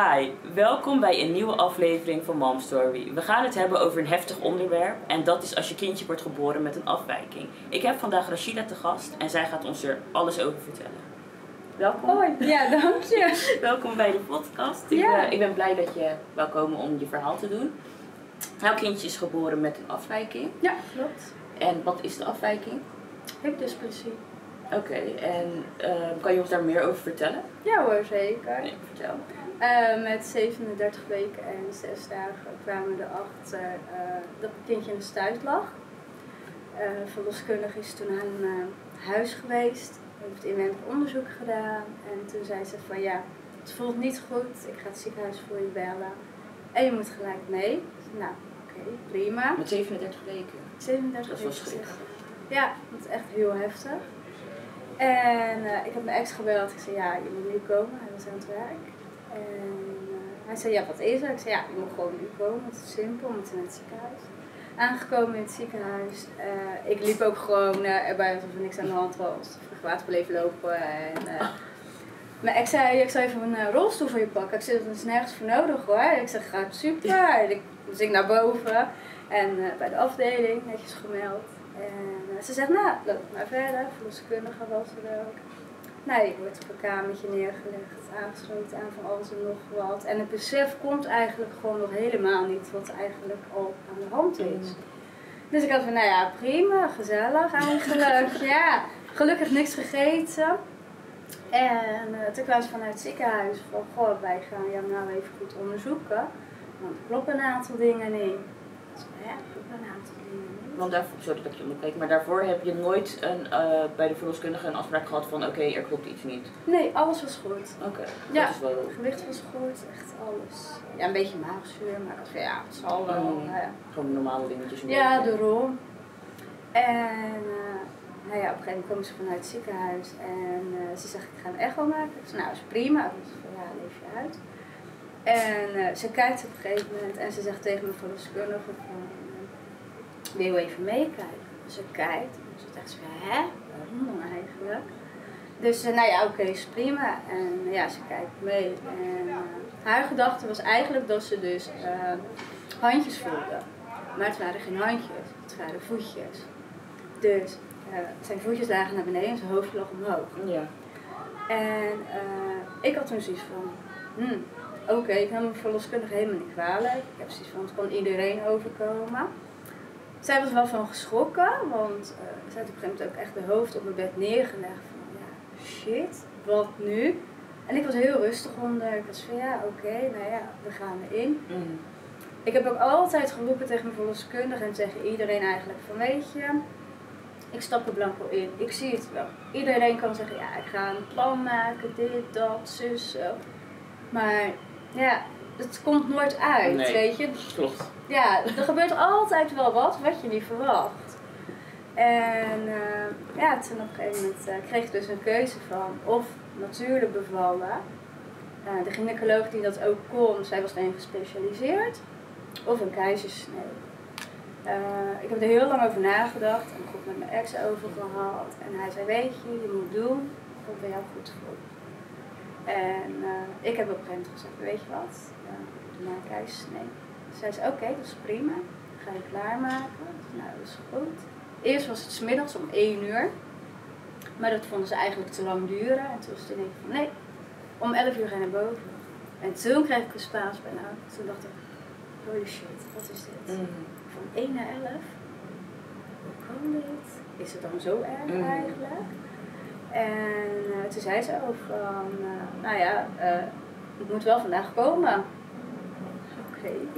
Hi, welkom bij een nieuwe aflevering van Mom Story. We gaan het hebben over een heftig onderwerp en dat is als je kindje wordt geboren met een afwijking. Ik heb vandaag Rashida te gast en zij gaat ons er alles over vertellen. Welkom. Hoi, ja, dank je. Welkom bij de podcast. Ik, Ja. eh, ik ben blij dat je wil komen om je verhaal te doen. Elk kindje is geboren met een afwijking. Ja, klopt. En wat is de afwijking? Hipdysplasie. Oké, en eh, kan je ons daar meer over vertellen? Ja hoor, zeker. Nee, vertel. Eh, met 37 weken en 6 dagen kwamen we erachter eh, dat het kindje in de stuit lag. Eh verloskundige is toen aan eh, huis geweest, heeft inwendig onderzoek gedaan en toen zei ze van ja, het voelt niet goed, ik ga het ziekenhuis voor je bellen en je moet gelijk mee. Nou, oké, prima. Met 37 weken. 37 Dat weken. 60. Ja, dat is echt heel heftig. En eh, ik heb mijn ex gebeld. Ik zei, ja, je moet nu komen. Hij was aan het werk. En eh, hij zei, ja, wat is er? Ik zei, ja, je moet gewoon nu komen. Het is simpel, we moeten naar het ziekenhuis. Aangekomen in het ziekenhuis. eh, ik liep ook gewoon eh, erbij alsof er niks aan de hand was. Vrachtwagen bleef lopen. En, eh, mijn ex zei, ik zou even een rolstoel voor je pakken. Ik zei, dat is nergens voor nodig hoor. Ik zeg, gaat super. En ik, dus ik naar boven. En bij de afdeling, netjes gemeld. En ze zegt, nou, loop maar verder. Verloskundige was er ook. Nou, ik word op een kamertje neergelegd, aangesloten aan van alles en nog wat. En het besef komt eigenlijk gewoon nog helemaal niet wat eigenlijk al aan de hand is. Dus ik had van, nou ja, prima, gezellig eigenlijk. ja, gelukkig niks gegeten. En eh, toen kwamen ze vanuit het ziekenhuis van, goh, wij gaan jou nou even goed onderzoeken. Want er kloppen een aantal dingen niet. Zei, ja, er kloppen een aantal dingen. Want daarvoor, sorry dat ik je onderbreek, maar daarvoor heb je nooit een, eh, bij de verloskundige een afspraak gehad van oké, er klopt iets niet. Nee, alles was goed. Oké, Ja. dat is wel... Het gewicht was goed, echt alles. Ja, een beetje maagzuur, maar van ja, het zal wel. Mm. nou ja. Gewoon normale dingetjes. Ja, beetje. daarom. En eh, nou ja, op een gegeven moment komen ze vanuit het ziekenhuis en eh, ze zegt ik ga een echo maken. Ik zei nou is prima. Ik zei van ja, leef je uit. En eh, ze kijkt op een gegeven moment en ze zegt tegen mijn verloskundige van wil even meekijken? Ze kijkt en ze zegt van hè, waarom eigenlijk? Dus eh, nou ja, oké, is prima. En ja, ze kijkt mee. En eh, haar gedachte was eigenlijk dat ze dus eh, handjes voelde. Maar het waren geen handjes, het waren voetjes. Dus zijn voetjes lagen naar beneden en zijn hoofd lag omhoog. Ja. En ik had toen zoiets van, hmm, oké, ik nam mijn verloskundige helemaal niet kwalijk. Ik heb zoiets van, het kan iedereen overkomen. Zij was wel van geschrokken, want eh, zij had op een gegeven moment ook echt de hoofd op mijn bed neergelegd. Van, ja, shit, wat nu? En ik was heel rustig onder. Ik was van, ja, oké, nou ja, we gaan erin. Mm. Ik heb ook altijd geroepen tegen mijn verloskundige en tegen iedereen eigenlijk van weet je, ik stap er blanco in, ik zie het wel. Iedereen kan zeggen ja, ik ga een plan maken, dit, dat, zus, zo. Maar ja, het komt nooit uit, Nee. weet je. Klopt. Ja, er gebeurt altijd wel wat wat je niet verwacht. En eh, ja, toen op een gegeven moment eh, kreeg ik dus een keuze van of natuurlijk bevallen. Eh, de gynaecoloog die dat ook kon, zij was erin gespecialiseerd. Of een keizersnee. Ik heb er heel lang over nagedacht en goed met mijn ex over gehad. En hij zei, weet je, je moet doen wat bij jou goed voelt. En ik heb op een gegeven moment gezegd, weet je wat, doe maar een keizersnee. Zij zei, oké, dat is prima. Ga je klaarmaken? Ik Nou, dat is goed. Eerst was het 's middags om 1 uur. Maar dat vonden ze eigenlijk te lang duren. En toen was het in één keer van, nee, om 11 uur ga je naar boven. En toen kreeg ik een Spaans bijna. Toen dacht ik, holy shit, wat is dit? Mm. Van 1 naar 11? Hoe kan dit? Is het dan zo erg Mm. eigenlijk? En eh, toen zei ze ook van, eh, nou ja, eh, het moet wel vandaag komen.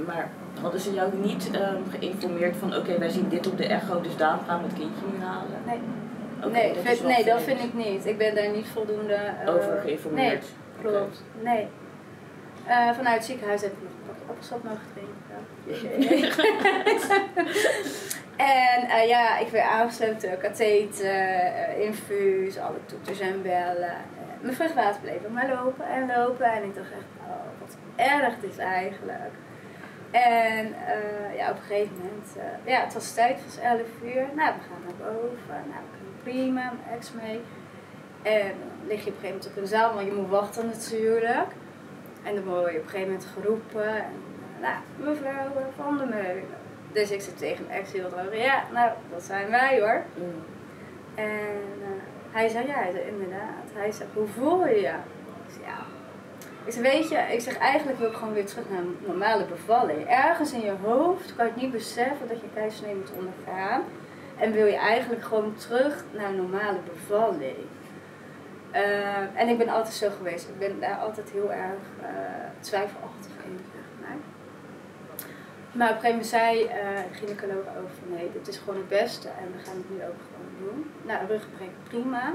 Maar hadden ze jou niet ehm, geïnformeerd van oké, wij zien dit op de echo, dus daarom gaan we het kindje nu halen? Nee, nee, dat vind- nee dat vind ik niet. Ik ben daar niet voldoende eh, Over geïnformeerd. Nee, klopt. Nee. Eh, vanuit het ziekenhuis heb ik nog een pakje appelsap mogen drinken. en eh, ja, ik werd aangesloten, katheter, infuus, alle toeters en bellen. Mijn vruchtwater bleef maar lopen en lopen. En ik dacht echt, oh, wat erg dit eigenlijk. En eh, ja, op een gegeven moment, eh, ja, het was tijd, het was 11 uur. Nou, we gaan naar boven. Nou, we kunnen prima, mijn ex mee. En dan lig je op een gegeven moment op een zaal, want je moet wachten natuurlijk. En dan word je op een gegeven moment geroepen. En, eh, nou, mevrouw Van der Meulen. Dus ik zit tegen mijn ex heel droog. Ja, nou, dat zijn wij hoor. Mm. En hij zei, ja, hij zei, inderdaad. Hij zegt, hoe voel je je? Ik zei, ja. Ik zeg, weet je, ik zeg, eigenlijk wil ik gewoon weer terug naar een normale bevalling. Ergens in je hoofd kan je het niet beseffen dat je keizersnee moet ondergaan. En wil je eigenlijk gewoon terug naar normale bevalling. Eh, en ik ben altijd zo geweest. Ik ben daar altijd heel erg eh, twijfelachtig in, zeg maar. Maar op een gegeven moment zei ook van nee, dit is gewoon het beste en we gaan het nu ook gewoon doen. Nou, ruggenbrek prima.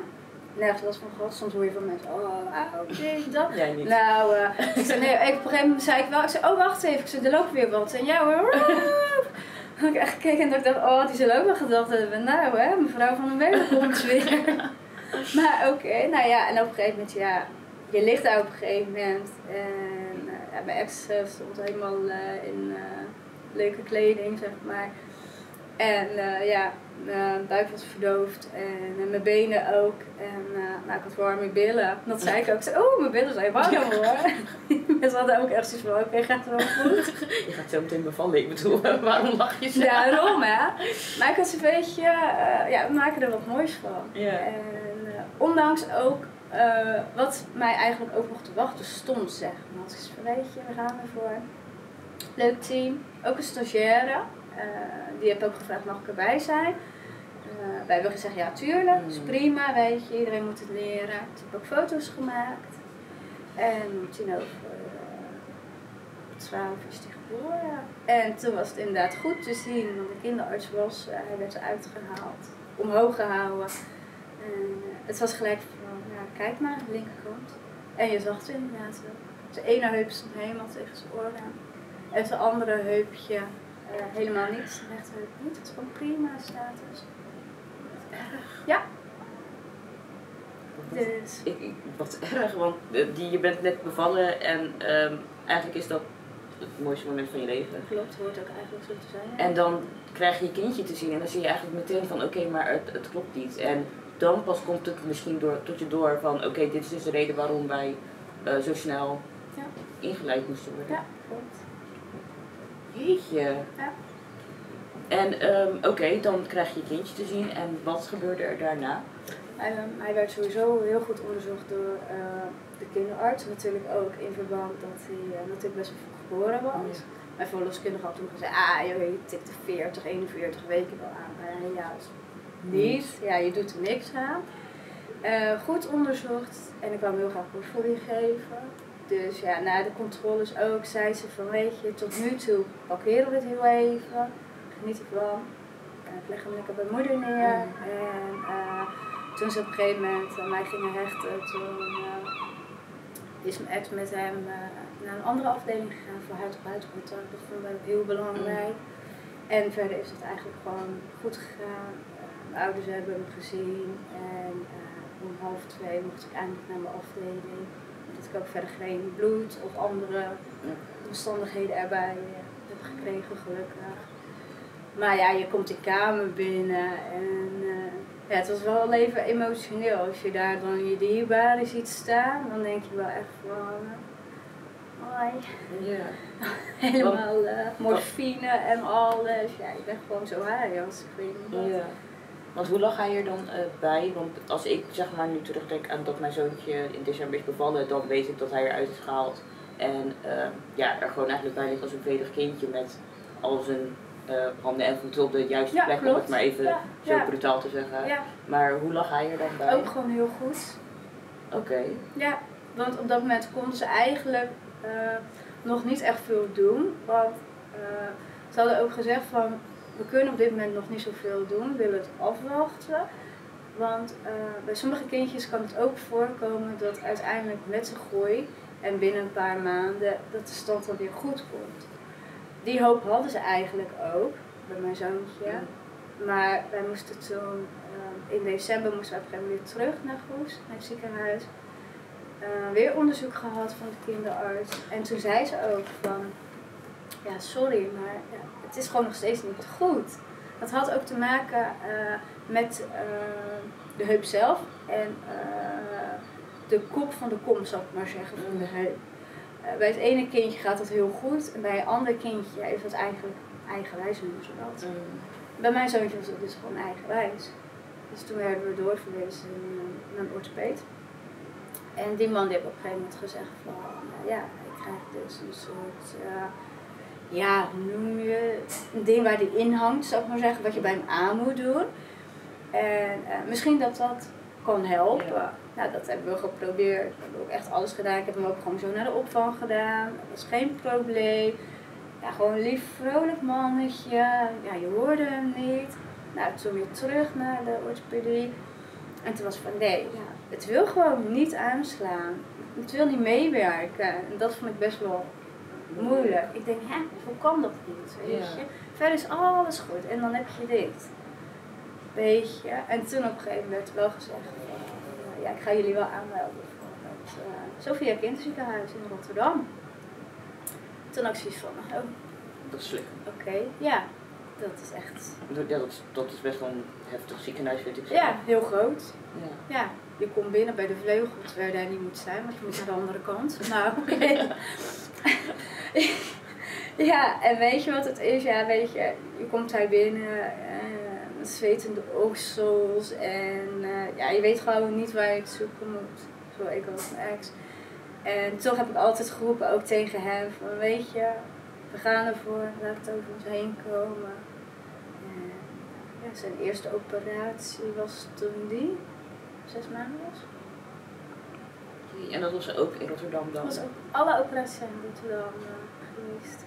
Nergens last van gehad. Soms hoor je van mensen, oh, auw, dit, dat. Jij niet. Nou, eh, ik zei, nee, ik, op een gegeven moment zei ik wel, ik zei, oh wacht even, ik zei, er loopt weer wat. En ja hoor, had ik echt gekeken en dacht, oh, die zullen ook wel gedacht hebben, nou hè, mevrouw van den Welen komt weer. maar oké, nou ja, en op een gegeven moment, ja, je ligt daar op een gegeven moment. En eh, ja, mijn ex eh, stond helemaal in leuke kleding, zeg maar. En eh, ja, mijn buik was verdoofd en eh, mijn benen ook. En eh, nou, ik had warme billen. Dat zei ik ook. Zei, oh, mijn billen zijn warm hoor. Mensen hadden ook echt zoiets van, oké, gaat het wel goed? Je gaat zo meteen bevallen. Ik bedoel, waarom lach je zo? Daarom hè. Maar ik had een beetje, eh, ja, we maken er wat moois van. Ja. En eh, ondanks ook eh, wat mij eigenlijk ook nog te wachten stond, zeg maar. Zei, van, weet je, we gaan ervoor. Leuk team. Ook een stagiaire. Eh, die heeft ook gevraagd, mag ik erbij zijn? Eh, wij hebben gezegd, ja tuurlijk, is Mm. prima, weet je, iedereen moet het leren. Ik heb ook foto's gemaakt. En om tien over eh, twaalf is die geboren. En toen was het inderdaad goed te zien, want de kinderarts was, eh, hij werd eruit gehaald, omhoog gehouden. En eh, het was gelijk van, ja, kijk maar, de linkerkant. En je zag het inderdaad wel. Zijn ene heup stond helemaal tegen zijn oor aan. En zijn andere heupje eh, helemaal niet. Zijn rechterheup niet. Het is gewoon prima status. Erg. Ja. Dus Ik, ik, wat erg, want eh, die, je bent net bevallen en ehm, eigenlijk is dat het mooiste moment van je leven. klopt, hoort ook eigenlijk zo te zijn. En dan krijg je je kindje te zien en dan zie je eigenlijk meteen van oké, maar het, het klopt niet. En dan pas komt het misschien door, tot je door van oké, dit is dus de reden waarom wij eh, zo snel Ja. ingeleid moesten worden. Ja, klopt. Jeetje. Ja. En ehm, oké, dan krijg je je kindje te zien en wat gebeurde er daarna? Hij, ehm, hij werd sowieso heel goed onderzocht door eh, de kinderarts. Natuurlijk ook in verband dat hij eh, natuurlijk best wel vroeg geboren was. Ja. Mijn verloskundige had toen gezegd, ah joh, je tikt de 40, 41 weken wel aan. Maar ja, niet. Ja, je doet er niks aan. Eh, goed onderzocht en ik wou hem heel graag borstvoeding geven. Dus ja, na de controles ook zei ze van weet je, tot nu toe parkeren we het heel even. Geniet ervan. Uh, ik leg hem lekker bij moeder neer. En eh, toen ze op een gegeven moment aan mij gingen hechten, toen eh, is mijn ex met hem eh, naar een andere afdeling gegaan voor huid-op-huid contact. Dat vonden ook heel belangrijk. En verder is het eigenlijk gewoon goed gegaan. Eh, mijn ouders hebben hem gezien en eh, om half twee mocht ik eindelijk naar mijn afdeling. Dat ik ook verder geen bloed of andere omstandigheden erbij eh, heb gekregen, gelukkig. Maar ja, je komt die kamer binnen en eh, ja, het was wel even emotioneel. Als je daar dan je dierbaren ziet staan, dan denk je wel echt van... eh, Hoi. Ja. Helemaal eh, morfine en alles. Ja, je bent gewoon zo high als ik weet niet wat. ja. Want hoe lag hij er dan eh, bij? Want als ik zeg maar nu terugdenk aan dat mijn zoontje in december is bevallen, dan weet ik dat hij eruit is gehaald. En ehm, ja, er gewoon eigenlijk bij ligt als een vredig kindje met al zijn eh, handen en voeten op de juiste Ja, plek, om het maar even Ja, zo ja. brutaal te zeggen. Maar hoe lag hij er dan bij? ook gewoon heel goed. Oké. Ja, want op dat moment konden ze eigenlijk eh, nog niet echt veel doen. Want ze hadden ook gezegd van, we kunnen op dit moment nog niet zoveel doen, we willen het afwachten. Want eh, bij sommige kindjes kan het ook voorkomen dat uiteindelijk met de groei en binnen een paar maanden dat de stand dan weer goed komt. Die hoop hadden ze eigenlijk ook bij mijn zoontje. Maar wij moesten toen, eh, in december moesten we op een gegeven moment weer terug naar Goes, naar het ziekenhuis. Eh, weer onderzoek gehad van de kinderarts. En toen zei ze ook van, ja sorry, maar ja, het is gewoon nog steeds niet goed. Dat had ook te maken eh, met eh, de heup zelf en eh, de kop van de kom, zal ik maar zeggen, van de heup. Eh, bij het ene kindje gaat dat heel goed en bij een ander kindje is dat eigenlijk eigenwijs noemen ze dat. Mm. Bij mijn zoontje was het dus gewoon eigenwijs. Dus toen werden we doorverwezen naar een orthopeed. En die man die heeft op een gegeven moment gezegd van, nou ja, ik krijg dus een soort, ja, hoe noem je, een ding waar die in hangt, zou ik maar zeggen, wat je bij hem aan moet doen. En eh, misschien dat dat kan helpen. Ja. Nou, dat hebben we geprobeerd. We hebben ook echt alles gedaan. Ik heb hem ook gewoon zo naar de opvang gedaan. Dat was geen probleem. Ja, gewoon een lief, vrolijk mannetje. Ja, je hoorde hem niet. Nou, toen weer terug naar de orthopedie. En toen was van, nee, ja, het wil gewoon niet aanslaan. Het wil niet meewerken. En dat vond ik best wel moeilijk. Ik denk, hè, hoe kan dat niet? Weet Ja. je? Verder is alles goed. En dan heb je dit. Weet je? En toen op een gegeven moment werd wel gezegd, eh, ja, ik ga jullie wel aanmelden voor het uh, Sophia Kinderziekenhuis in Rotterdam. Toen had ik zoiets van, oh, Dat is slim. oké, ja, dat is echt, Ja, dat, is- dat is best wel een heftig ziekenhuis, vind ik zo. ja, heel groot. Ja. Ja, je komt binnen bij de vleugel terwijl je daar niet moet zijn, want je moet naar de andere kant. Nou, oké. ja, en weet je wat het is? Ja, weet je, je komt daar binnen, eh, met zwetende oksels en eh, ja, je weet gewoon niet waar je het zoeken moet. Zo ik als ex. En toch heb ik altijd geroepen, ook tegen hem, van weet je, we gaan ervoor, laat het over ons heen komen. Zijn eerste operatie was toen die zes maanden was. En dat was ook in Rotterdam Dat dan. was ook alle operaties zijn in Rotterdam uh, geweest.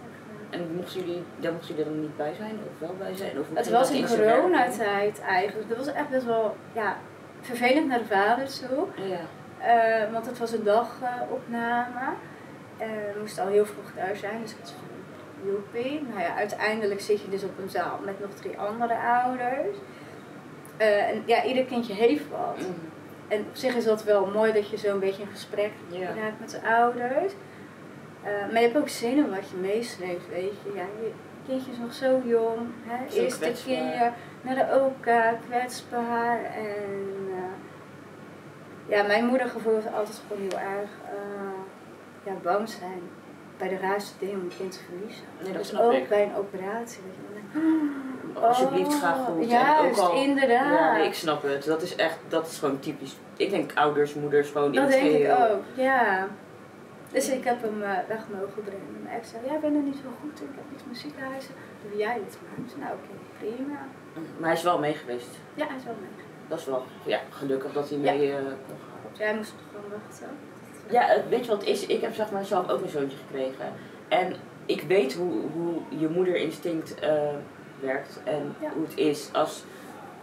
En mochten jullie, daar mochten jullie er dan niet bij zijn? Of wel bij zijn? Of Het was dat in coronatijd eigenlijk. Dat was echt best wel ja, vervelend naar de vader toe. Ja. Eh, want het was een dagopname. Eh, we moesten al heel vroeg thuis zijn, dus ik was joepie. Nou ja, uiteindelijk zit je dus op een zaal met nog drie andere ouders. Eh, en ja, ieder kindje heeft wat. Mhm. En op zich is dat wel mooi dat je zo'n beetje een gesprek raakt met de ouders. Eh, maar je hebt ook zinnen wat je meesleept, weet je. Ja, je kindje is nog zo jong. Hè? Zo Eerste kwetsbaar. keer naar de OK, kwetsbaar. En eh, ja, mijn moeder gevoelde altijd gewoon heel erg eh, ja, bang zijn bij de raarste dingen om een kind te verliezen. Nee, dat dus ook ik. bij een operatie. Dat je dan denkt, Alsjeblieft, ga oh, goed. Juist, en ook al, inderdaad. Ja, nee, ik snap het. Dat is echt, dat is gewoon typisch. Ik denk ouders, moeders, gewoon in Dat het denk ik geheel. ook, ja. Dus ik heb hem eh, weg mogen brengen. Mijn ex zei, jij bent er niet zo goed in, ik heb niks met ziekenhuizen. Doe jij het maar. Ik zei, nou oké, prima. Maar hij is wel mee geweest. Ja, hij is wel mee. Dat is wel ja, gelukkig dat hij Ja. mee eh, kon gaan. Jij moest toch gewoon wachten. Ja, het- weet je wat het is? Ik heb zeg maar zelf ook een zoontje gekregen. En ik weet hoe, hoe je moederinstinct eh, werkt en Ja. hoe het is als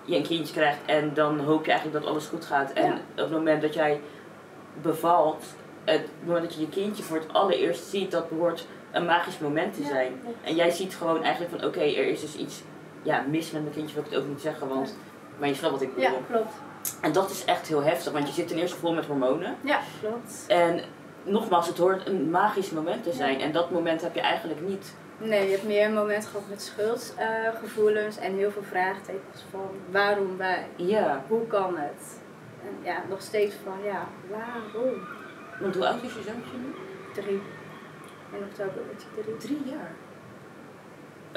je een kindje krijgt en dan hoop je eigenlijk dat alles goed gaat. En op het moment dat jij bevalt, het moment dat je je kindje voor het allereerst ziet, dat behoort een magisch moment te zijn. En jij ziet gewoon eigenlijk van oké, er is dus iets ja, mis met mijn kindje, wil ik het ook niet zeggen, want maar je snapt wat ik bedoel. Ja, klopt. En dat is echt heel heftig, want je zit ten eerste vol met hormonen. Ja, klopt. En nogmaals, het hoort een magisch moment te zijn. En dat moment heb je eigenlijk niet. Nee, je hebt meer een moment gehad met schuldgevoelens en heel veel vraagtekens van waarom wij? Ja. Hoe kan het? En ja, nog steeds van ja, waarom? Want hoe oud is je zoontje nu? Drie. In oktober wordt hij drie. Drie jaar.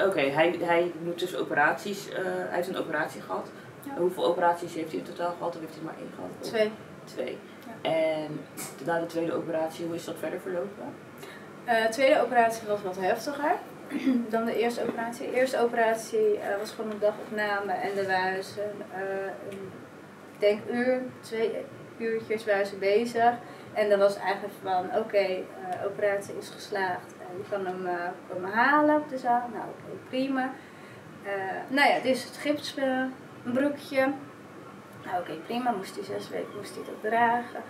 Oké, hij, hij moet dus operaties. eh, hij heeft een operatie gehad. Ja. Hoeveel operaties heeft hij in totaal gehad? Of heeft hij maar één gehad? Twee. Twee. Ja. En na de tweede operatie, hoe is dat verder verlopen? Eh, de tweede operatie was wat heftiger dan de eerste operatie. De eerste operatie eh, was gewoon een dagopname en ze eh, een, ik denk uur, twee uurtjes waren ze bezig. En dan was eigenlijk van, oké, eh, operatie is geslaagd. Je kan hem komen halen op de zaal. Nou, oké, prima. Nou ja, dit is het gips, eh, een broekje. Nou, oké, prima. Moest hij zes weken moest hij dragen.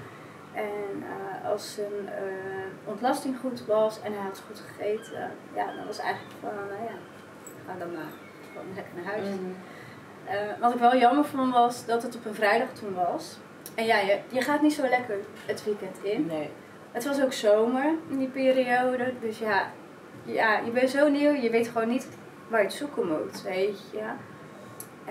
En eh, als zijn eh, ontlasting goed was en hij had goed gegeten, ja, dan was eigenlijk van, nou ja, ga dan maar gewoon lekker naar huis. Eh, wat ik wel jammer vond was dat het op een vrijdag toen was. En ja, je, je gaat niet zo lekker het weekend in. Nee. Het was ook zomer in die periode, dus ja, ja, je bent zo nieuw, je weet gewoon niet waar je het zoeken moet, weet je.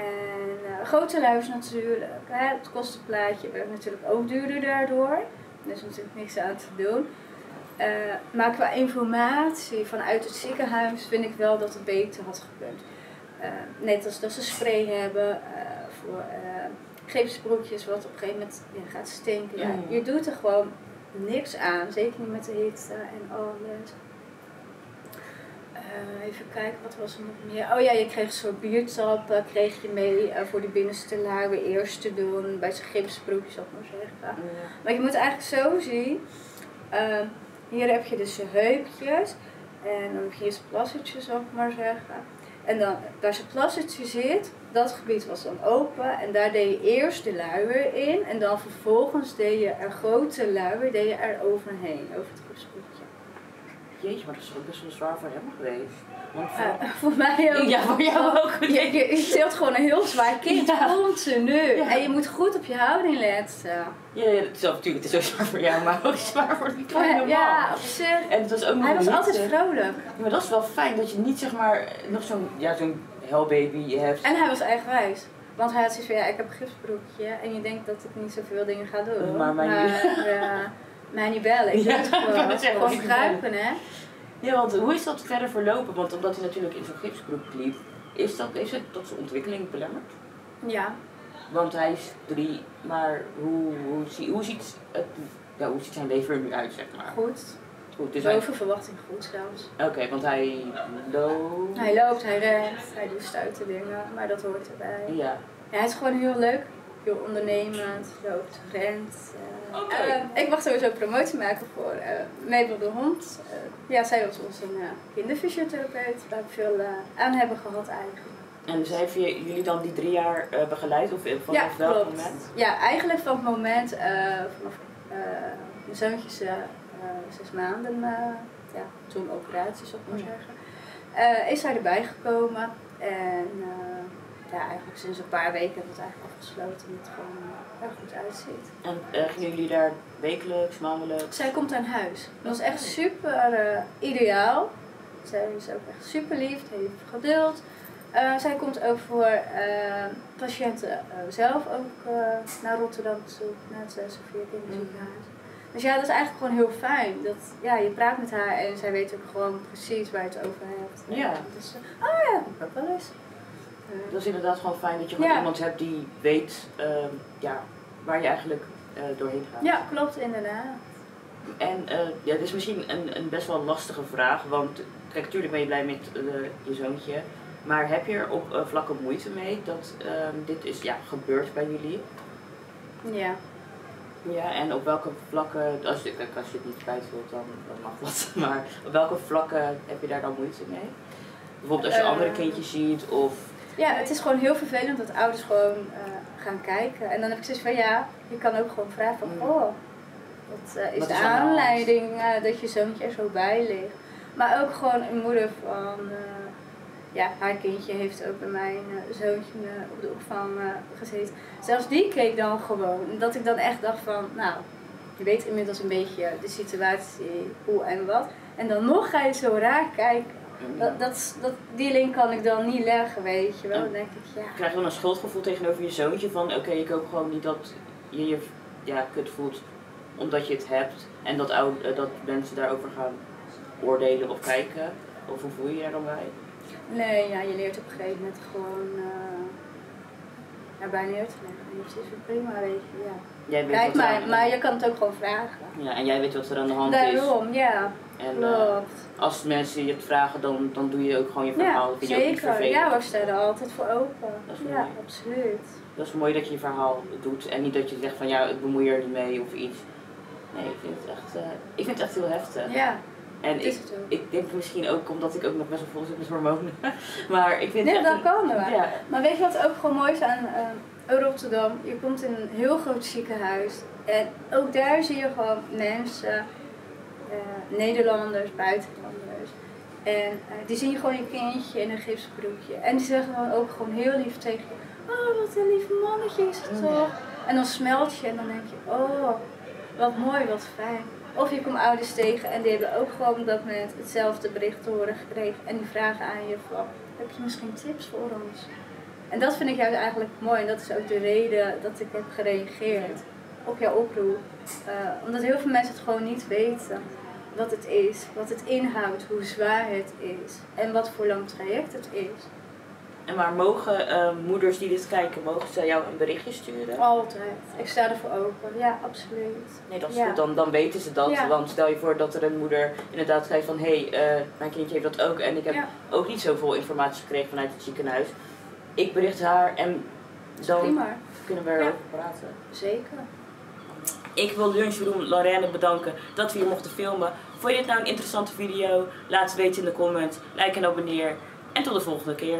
En eh grote luis natuurlijk, hè, het kostenplaatje werd natuurlijk ook duurder daardoor. Er is natuurlijk niks aan te doen. Eh, maar qua informatie vanuit het ziekenhuis vind ik wel dat het beter had gekund. Eh, net als dat ze spray hebben voor uh, wat op een gegeven moment ja, gaat stinken. Ja, Mm. je doet er gewoon niks aan, zeker niet met de hitte en alles. Eh, even kijken, wat was er nog meer? Oh ja, je kreeg een soort biertappen, kreeg je mee eh, voor die binnenste luier eerst te doen bij zijn gipsbroekjes, zal ik maar zeggen. Maar je moet eigenlijk zo zien. hier heb je dus je heupjes. En dan heb je hier zijn plassetje, zal ik maar zeggen. En dan, waar zijn plassetje zit, dat gebied was dan open. En daar deed je eerst de luier in. En dan vervolgens deed je er grote luier deed je er overheen, over het gipsbroekje. Jeetje, maar dat is ook best wel zwaar voor hem geweest. Want voor... Eh, voor mij ook. ja, voor jou ook. Je, je, gewoon een heel zwaar kind, Ja. continu. Ja. En je moet goed op je houding letten. Ja, ja, het is natuurlijk, het is ook zwaar voor jou, maar ook zwaar voor die kleine man. Ja, op zich. En het was ook Hij was altijd eh, vrolijk. Maar dat is wel fijn dat je niet zeg maar nog zo'n ja, zo'n hellbaby hebt. En hij was eigenwijs. Want hij had zoiets van, ja, ik heb een gipsbroekje. En je denkt dat ik niet zoveel dingen ga doen. Maar eh, mij niet bellen. Ik Ja, het gewoon. Gewoon kruipen, hè. Ja, want hoe is dat verder verlopen? Want omdat hij natuurlijk in zo'n gipsbroek liep, is dat, heeft het tot zijn ontwikkeling belemmerd? Ja. Want hij is drie, maar hoe, hoe, zie- hoe, ziet, het, ja, hoe ziet zijn leven er nu uit, zeg maar? Goed. Goed, dus hij, Boven verwachting goed zelfs. Oké, want hij loopt. Hij loopt, hij rent, hij doet stoute dingen. Maar dat hoort erbij. Ja. Ja, hij is gewoon heel leuk. Heel ondernemend, loopt, rent. eh. Oké. Eh, ik mag sowieso promotie maken voor eh Mabel de Hond. Eh, ja, zij was onze uh, kinderfysiotherapeut. Waar we veel eh, aan hebben gehad eigenlijk. En dus heeft jullie dan die drie jaar eh, begeleid? Of vanaf ja, welk moment? Ja, eigenlijk van het moment eh, vanaf eh, mijn zoontje eh, zes maanden, eh, ja, toen operatie zou ik maar Ja. zeggen, eh, is hij erbij gekomen. En eh, ja, eigenlijk sinds een paar weken hebben we het eigenlijk afgesloten en het gewoon eh, er goed uitziet. En eh, gingen jullie daar wekelijks, maandelijks? Zij komt aan huis. Dat was echt super eh, ideaal. Zij is ook echt super lief, heeft geduld. Eh, zij komt ook voor eh, patiënten eh, zelf ook eh, naar Rotterdam toe, naar het uh, Sofia Kinderziekenhuis. Dus ja, dat is eigenlijk gewoon heel fijn. Dat, ja, je praat met haar en zij weet ook gewoon precies waar je het over hebt. Ja. Dus, eh, oh ja, dat ook wel eens. Dat is inderdaad gewoon fijn dat je gewoon Ja. iemand hebt die weet ehm, ja, waar je eigenlijk eh, doorheen gaat. ja, klopt inderdaad. En eh, ja, dit is misschien een, een best wel lastige vraag, want kijk, natuurlijk ben je blij met eh, je zoontje. Maar heb je er op vlakken moeite mee dat ehm, dit is ja, gebeurd bij jullie? Ja. Ja, en op welke vlakken, als je, kijk, als je het niet kwijt wilt, dan, dan mag dat. Maar op welke vlakken heb je daar dan moeite mee? Bijvoorbeeld als je Eh. andere kindjes ziet of... Ja, het is gewoon heel vervelend dat ouders gewoon eh, gaan kijken. En dan heb ik zoiets van ja, je kan ook gewoon vragen van Mm. oh, wat eh, is Wat de is aanleiding eh, dat je zoontje er zo bij ligt. Maar ook gewoon een moeder van, ja, haar kindje heeft ook bij mijn zoontje op de opvang gezeten. Zelfs die keek dan gewoon. Dat ik dan echt dacht van, nou, je weet inmiddels een beetje de situatie, hoe en wat. En dan nog ga je zo raar kijken. Dat, dat, dat, die link kan ik dan niet leggen, weet je wel. Dan denk ik, ja. Krijg je dan een schuldgevoel tegenover je zoontje van oké, ik hoop gewoon niet dat je je ja, kut voelt omdat je het hebt en dat, oud, eh, dat mensen daarover gaan oordelen of kijken? Of hoe voel je je daar dan bij? Nee, ja, je leert op een gegeven moment gewoon uh, te leggen. En het is prima, weet je, ja. Jij weet Kijk wat maar, maar je kan het ook gewoon vragen. Ja, en jij weet wat er aan de hand is. Daarom, ja, En eh, als mensen je het vragen, dan, dan doe je ook gewoon je verhaal. Ja, je zeker. Ja, we staan er altijd voor open. Dat is Ja, mooi. absoluut. Dat is mooi dat je je verhaal doet en niet dat je zegt van ja, ik bemoei er niet mee of iets. Nee, ik vind het echt, eh, ik vind het echt heel heftig. Ja, en ik, ik denk misschien ook omdat ik ook nog best wel vol zit met hormonen. maar ik vind Nee, dat kan wel. Ja, Maar weet je wat ook gewoon mooi is aan eh, Rotterdam? Je komt in een heel groot ziekenhuis. En ook daar zie je gewoon mensen, eh, Nederlanders, buitenlanders. En eh, die zien gewoon je kindje in een gipsbroekje. En die zeggen dan ook gewoon heel lief tegen je. Oh, wat een lief mannetje is het toch? En dan smelt je en dan denk je, oh, wat mooi, wat fijn. Of je komt ouders tegen en die hebben ook gewoon op dat moment hetzelfde bericht te horen gekregen. En die vragen aan je van, heb je misschien tips voor ons? En dat vind ik juist eigenlijk mooi. En dat is ook de reden dat ik heb gereageerd op jouw oproep. Eh, omdat heel veel mensen het gewoon niet weten. wat het is, wat het inhoudt, hoe zwaar het is en wat voor lang traject het is. En maar mogen eh, moeders die dit kijken, mogen ze jou een berichtje sturen? Altijd. Ik sta ervoor open. Ja, absoluut. Nee, dat is Ja. goed. Dan, dan weten ze dat. Ja. Want stel je voor dat er een moeder inderdaad schrijft van... hé, hey, eh, mijn kindje heeft dat ook en ik heb Ja. ook niet zoveel informatie gekregen vanuit het ziekenhuis. Ik bericht haar en dan Prima. kunnen we erover praten. Zeker. Ik wil Lunchroom Lorraine bedanken dat we hier mochten filmen. Vond je dit nou een interessante video? Laat het weten in de comments. Like en abonneer. En tot de volgende keer.